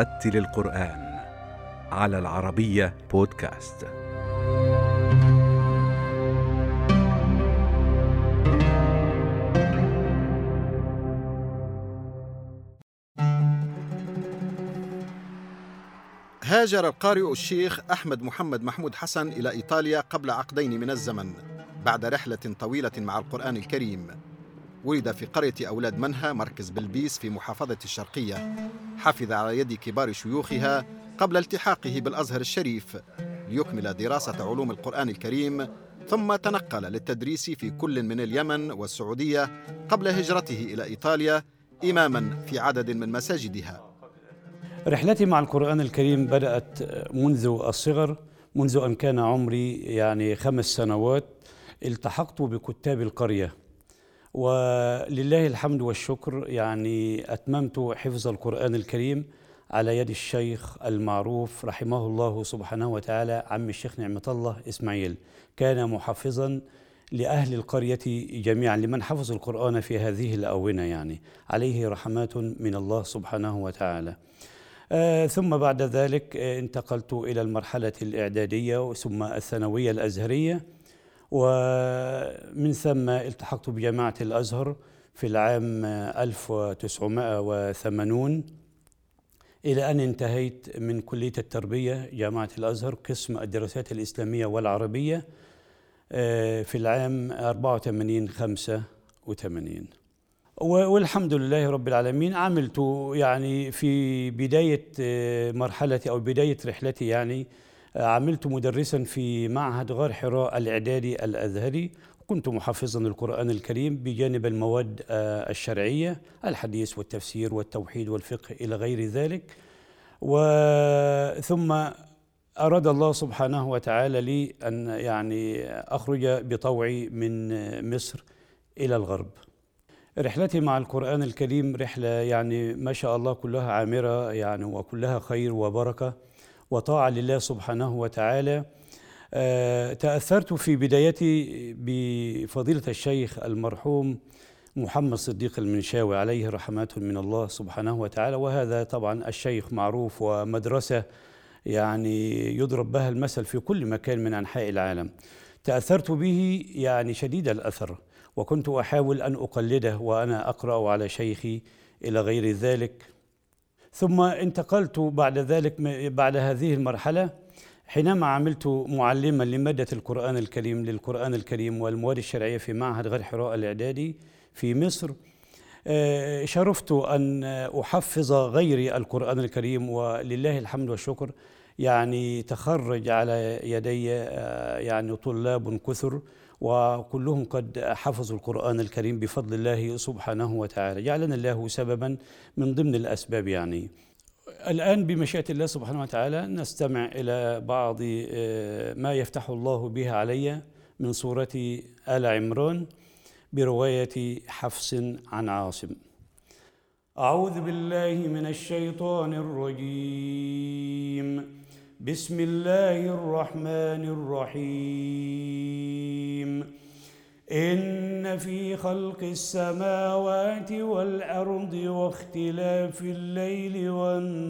رتل القرآن على العربية بودكاست. هاجر القارئ الشيخ أحمد محمد محمود حسن إلى إيطاليا قبل عقدين من الزمن بعد رحلة طويلة مع القرآن الكريم ولد في قرية أولاد منها مركز بلبيس في محافظة الشرقية حفظ على يد كبار شيوخها قبل التحاقه بالأزهر الشريف ليكمل دراسة علوم القرآن الكريم ثم تنقل للتدريس في كل من اليمن والسعودية قبل هجرته إلى إيطاليا إماما في عدد من مساجدها. رحلتي مع القرآن الكريم بدأت منذ الصغر منذ أن كان عمري يعني خمس سنوات التحقت بكتاب القرية. ولله الحمد والشكر. يعني أتممت حفظ القرآن الكريم على يد الشيخ المعروف رحمه الله سبحانه وتعالى عم الشيخ نعمة الله إسماعيل. كان محفظا لأهل القرية جميعا لمن حفظ القرآن في هذه الأونة يعني عليه رحمات من الله سبحانه وتعالى. آه ثم بعد ذلك آه انتقلت إلى المرحلة الإعدادية ثم الثانوية الأزهرية. ومن ثم التحقت بجامعة الأزهر في العام 1980 إلى أن انتهيت من كلية التربية جامعة الأزهر قسم الدراسات الإسلامية والعربية في العام 84 85 والحمد لله رب العالمين عملت يعني في بداية مرحلتي أو بداية رحلتي يعني عملت مدرسا في معهد غار حراء الإعدادي الأزهري. كنت محفظا القرآن الكريم بجانب المواد الشرعية الحديث والتفسير والتوحيد والفقه إلى غير ذلك. وثم أراد الله سبحانه وتعالى لي أن يعني أخرج بطوعي من مصر إلى الغرب. رحلتي مع القرآن الكريم رحلة يعني ما شاء الله كلها عامرة يعني وكلها خير وبركة. وطاعة لله سبحانه وتعالى. تأثرت في بدايتي بفضيلة الشيخ المرحوم محمد صديق المنشاوي عليه رحمات من الله سبحانه وتعالى. وهذا طبعا الشيخ معروف ومدرسة يعني يضرب بها المثل في كل مكان من أنحاء العالم. تأثرت به يعني شديد الأثر وكنت أحاول أن أقلده وأنا أقرأ على شيخي إلى غير ذلك. ثم انتقلت بعد ذلك بعد هذه المرحلة حينما عملت معلما لمادة القرآن الكريم للقرآن الكريم والمواد الشرعية في معهد غير حراء الإعدادي في مصر شرفت أن أحفظ غيري القرآن الكريم ولله الحمد والشكر. يعني تخرج على يدي يعني طلاب كثر وكلهم قد حفظوا القرآن الكريم بفضل الله سبحانه وتعالى. جعلنا الله سببا من ضمن الأسباب يعني. الآن بمشيئة الله سبحانه وتعالى نستمع إلى بعض ما يفتح الله به علي من سورة آل عمران برواية حفص عن عاصم. أعوذ بالله من الشيطان الرجيم. بسم الله الرحمن الرحيم. إن في خلق السماوات والأرض واختلاف الليل والنهار.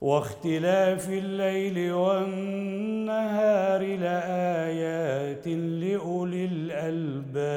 واختلاف الليل والنهار لآيات لأولي الألباب.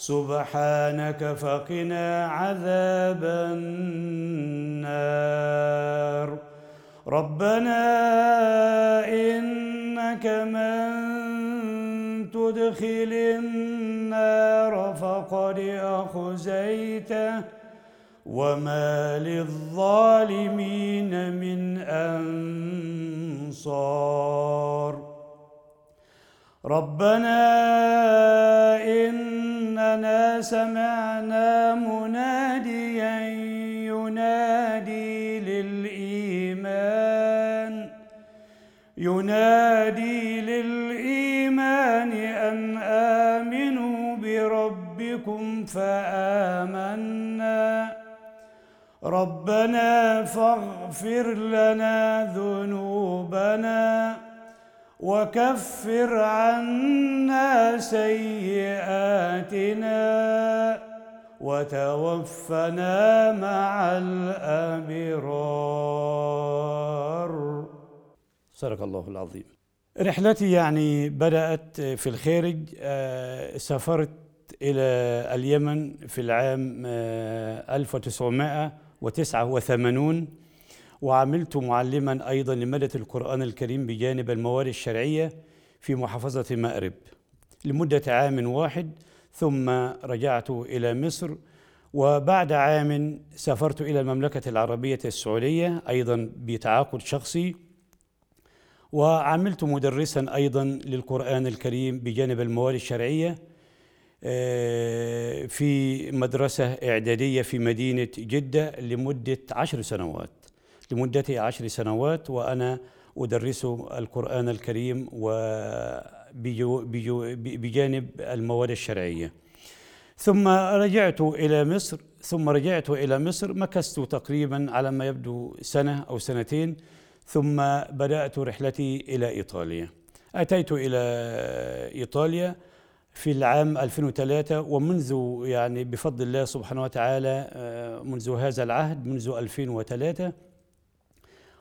سبحانك فقنا عذاب النار. ربنا إنك من تدخل النار فقد أخزيته وما للظالمين من أنصار. ربنا إننا سمعنا مناديا ينادي للإيمان. ينادي للإيمان أن آمنوا بربكم فآمنا. ربنا فاغفر لنا ذنوبنا. وكفر عنا سيئاتنا وتوفنا مع الأبرار. صدق الله العظيم. رحلتي يعني بدأت في الخارج آه، سافرت إلى اليمن في العام آه، 1989 وعملت معلما أيضا لمادة القرآن الكريم بجانب المواد الشرعية في محافظة مأرب لمدة عام واحد ثم رجعت إلى مصر وبعد عام سافرت إلى المملكة العربية السعودية أيضا بتعاقد شخصي وعملت مدرسا أيضا للقرآن الكريم بجانب المواد الشرعية آه، في مدرسة إعدادية في مدينة جدة لمدة عشر سنوات. لمدة عشر سنوات وأنا أدرس القرآن الكريم بجانب المواد الشرعية. ثم رجعت إلى مصر ثم رجعت إلى مصر مكثت تقريبا على ما يبدو سنة أو سنتين ثم بدأت رحلتي إلى إيطاليا. أتيت إلى إيطاليا في العام 2003 ومنذ يعني بفضل الله سبحانه وتعالى آه، منذ هذا العهد منذ 2003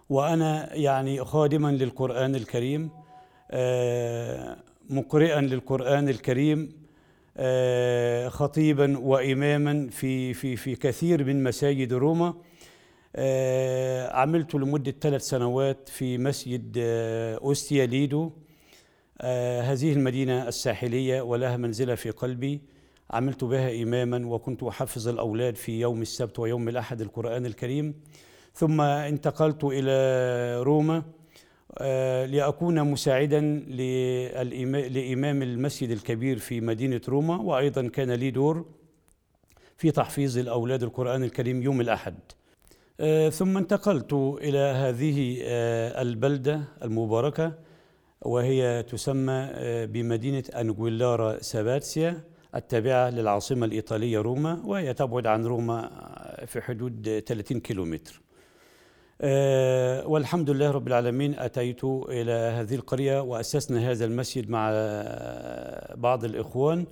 وأنا يعني خادما للقرآن الكريم آه، مقرئا للقرآن الكريم آه، خطيبا وإماما في في في كثير من مساجد روما. آه، عملت لمدة ثلاث سنوات في مسجد أوستيا ليدو هذه المدينة الساحلية ولها منزلة في قلبي. عملت بها إماما وكنت أحفظ الأولاد في يوم السبت ويوم الأحد القرآن الكريم. ثم انتقلت إلى روما آه، لأكون مساعدا لإمام المسجد الكبير في مدينة روما وأيضا كان لي دور في تحفيظ الأولاد القرآن الكريم يوم الأحد. آه، ثم انتقلت إلى هذه آه، البلدة المباركة وهي تسمى بمدينة أنجويلارا ساباتسيا التابعة للعاصمة الإيطالية روما وهي تبعد عن روما في حدود 30 كيلومتر. والحمد لله رب العالمين أتيت إلى هذه القرية وأسسنا هذا المسجد مع آه، بعض الإخوان.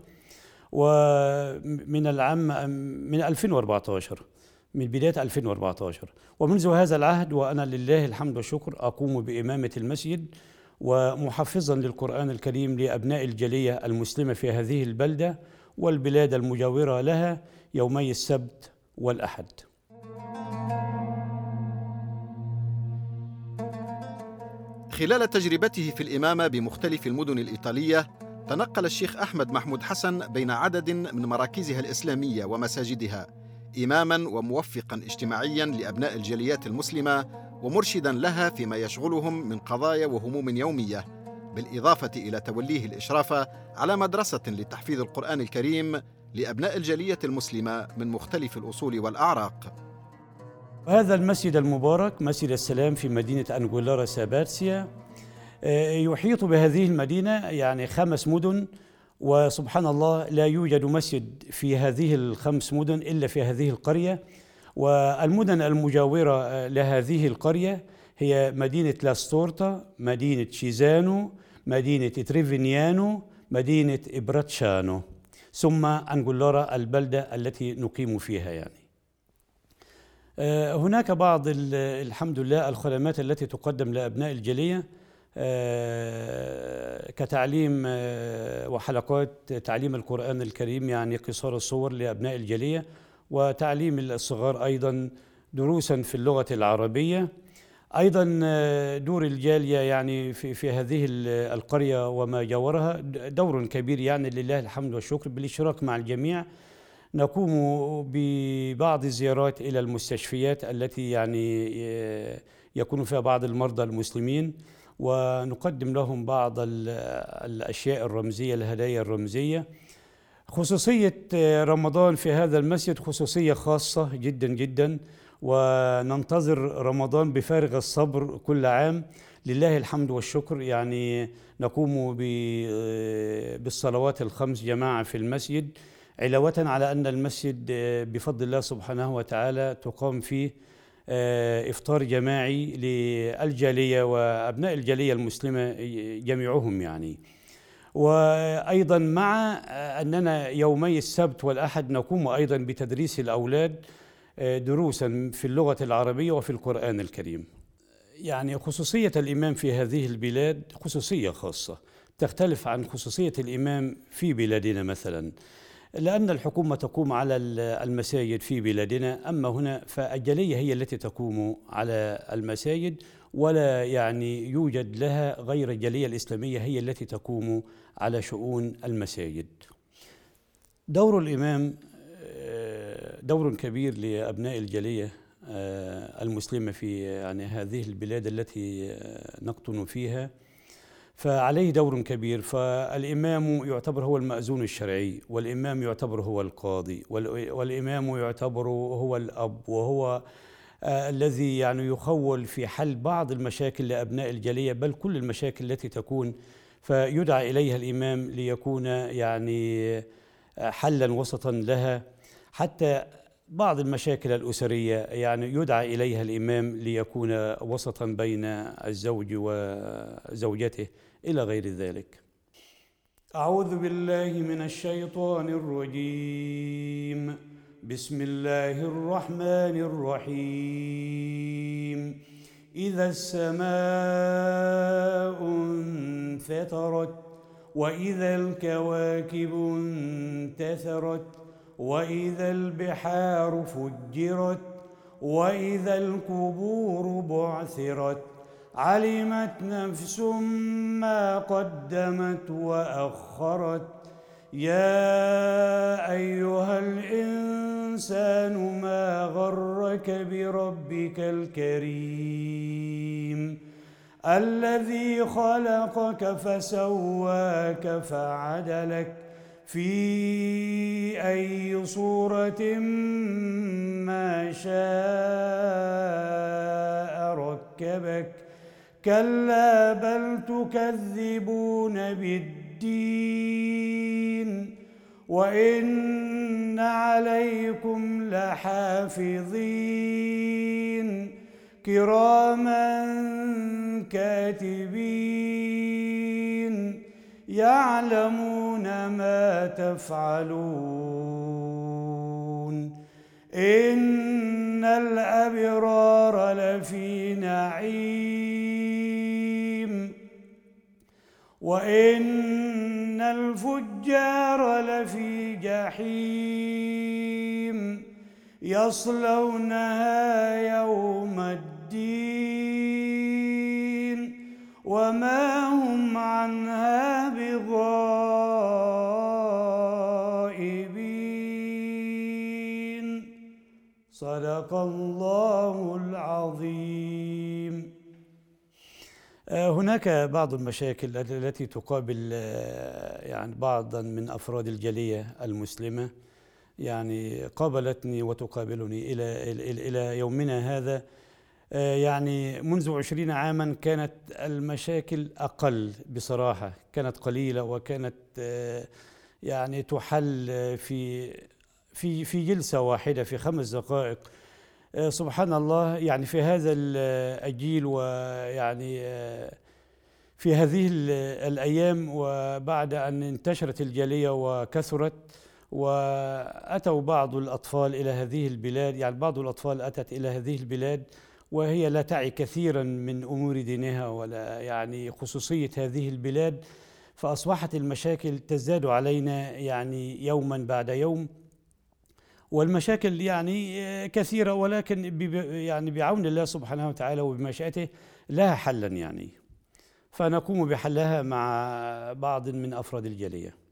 ومن العام من 2014 من بداية 2014 ومنذ هذا العهد وأنا لله الحمد والشكر أقوم بإمامة المسجد ومحفظا للقرآن الكريم لأبناء الجالية المسلمة في هذه البلدة والبلاد المجاورة لها يومي السبت والأحد. خلال تجربته في الإمامة بمختلف المدن الإيطالية تنقل الشيخ أحمد محمود حسن بين عدد من مراكزها الإسلامية ومساجدها إماما وموفقا اجتماعيا لأبناء الجاليات المسلمة ومرشدا لها فيما يشغلهم من قضايا وهموم يومية بالإضافة إلى توليه الإشراف على مدرسة لتحفيظ القرآن الكريم لأبناء الجالية المسلمة من مختلف الأصول والأعراق. هذا المسجد المبارك مسجد السلام في مدينة أنجولارا ساباتسيا آه، يحيط بهذه المدينة يعني خمس مدن وسبحان الله لا يوجد مسجد في هذه الخمس مدن إلا في هذه القرية. والمدن المجاورة آه، لهذه القرية هي مدينة لاستورتا مدينة تشيزانو مدينة تريفينيانو مدينة براتشانو ثم أنجويلارا البلدة التي نقيم فيها يعني. هناك بعض ال- الحمد لله الخدمات التي تقدم لأبناء الجالية آه، كتعليم آه، وحلقات تعليم القرآن الكريم يعني قصار الصور لأبناء الجالية وتعليم الصغار أيضا دروسا في اللغة العربية. أيضا آه، دور الجالية يعني في, في هذه ال- القرية وما جاورها دور كبير يعني لله الحمد والشكر بالاشتراك مع الجميع. نقوم ببعض الزيارات إلى المستشفيات التي يعني آه، يكون فيها بعض المرضى المسلمين ونقدم لهم بعض ال- الأشياء الرمزية الهدايا الرمزية. خصوصية آه، رمضان في هذا المسجد خصوصية خاصة جدا جدا وننتظر رمضان بفارغ الصبر كل عام. لله الحمد والشكر. يعني نقوم آه، بالصلوات الخمس جماعة في المسجد. علاوة على أن المسجد بفضل الله سبحانه وتعالى تقام فيه إفطار جماعي للجالية وأبناء الجالية المسلمة جميعهم يعني. وأيضا مع أننا يومي السبت والأحد نقوم أيضا بتدريس الأولاد دروسا في اللغة العربية وفي القرآن الكريم. يعني خصوصية الإمام في هذه البلاد خصوصية خاصة تختلف عن خصوصية الإمام في بلادنا مثلا. لأن الحكومة تقوم على المساجد في بلادنا. أما هنا فالجلية هي التي تقوم على المساجد ولا يعني يوجد لها غير الجالية الإسلامية هي التي تقوم على شؤون المساجد. دور الإمام آه، دور كبير لأبناء الجالية آه، المسلمة في يعني هذه البلاد التي آه، نقطن فيها. فعليه دور كبير فالإمام يعتبر هو المأذون الشرعي والإمام يعتبر هو القاضي والإمام يعتبر هو الأب وهو آه الذي يعني يخول في حل بعض المشاكل لأبناء الجالية بل كل المشاكل التي تكون. فيدعى إليها الإمام ليكون يعني حلا وسطا لها. حتى بعض المشاكل الأسرية يعني يدعى إليها الإمام ليكون وسطا بين الزوج وزوجته. إلى غير ذلك. أعوذ بالله من الشيطان الرجيم. بسم الله الرحمن الرحيم. إذا السماء انفطرت وإذا الكواكب انتثرت وإذا البحار فجرت وإذا القبور بعثرت علمت نفس ما قدمت وأخرت. يا أيها الإنسان ما غرك بربك الكريم؟ الذي خلقك فسواك فعدلك. في أي صورة ما شاء ركبك. كلا بل تكذبون بالدين وإن عليكم لحافظين كراما كاتبين يعلمون ما تفعلون إن الأبرار لفي نعيم وإن الفجار لفي جحيم يصلونها يوم الدين وما هم عنها بغائبين. صدق الله العظيم. هناك بعض المشاكل التي تقابل آه، يعني بعضا من أفراد الجالية المسلمة. يعني قابلتني وتقابلني إلى إلى يومنا هذا. آه، يعني منذ عشرين عاما كانت المشاكل أقل بصراحة. كانت قليلة وكانت آه، يعني تحل في في في جلسة واحدة في خمس دقائق. آه، سبحان الله يعني في هذا الجيل ويعني في هذه الأيام وبعد أن انتشرت الجالية وكثرت وأتوا بعض الأطفال إلى هذه البلاد يعني بعض الأطفال أتت إلى هذه البلاد وهي لا تعي كثيرا من أمور دينها ولا يعني خصوصية هذه البلاد فأصبحت المشاكل تزداد علينا يعني يوما بعد يوم. والمشاكل يعني كثيرة ولكن يعني بعون الله سبحانه وتعالى وبمشيئته لها حلا يعني. فنقوم بحلها مع بعض من أفراد الجاليه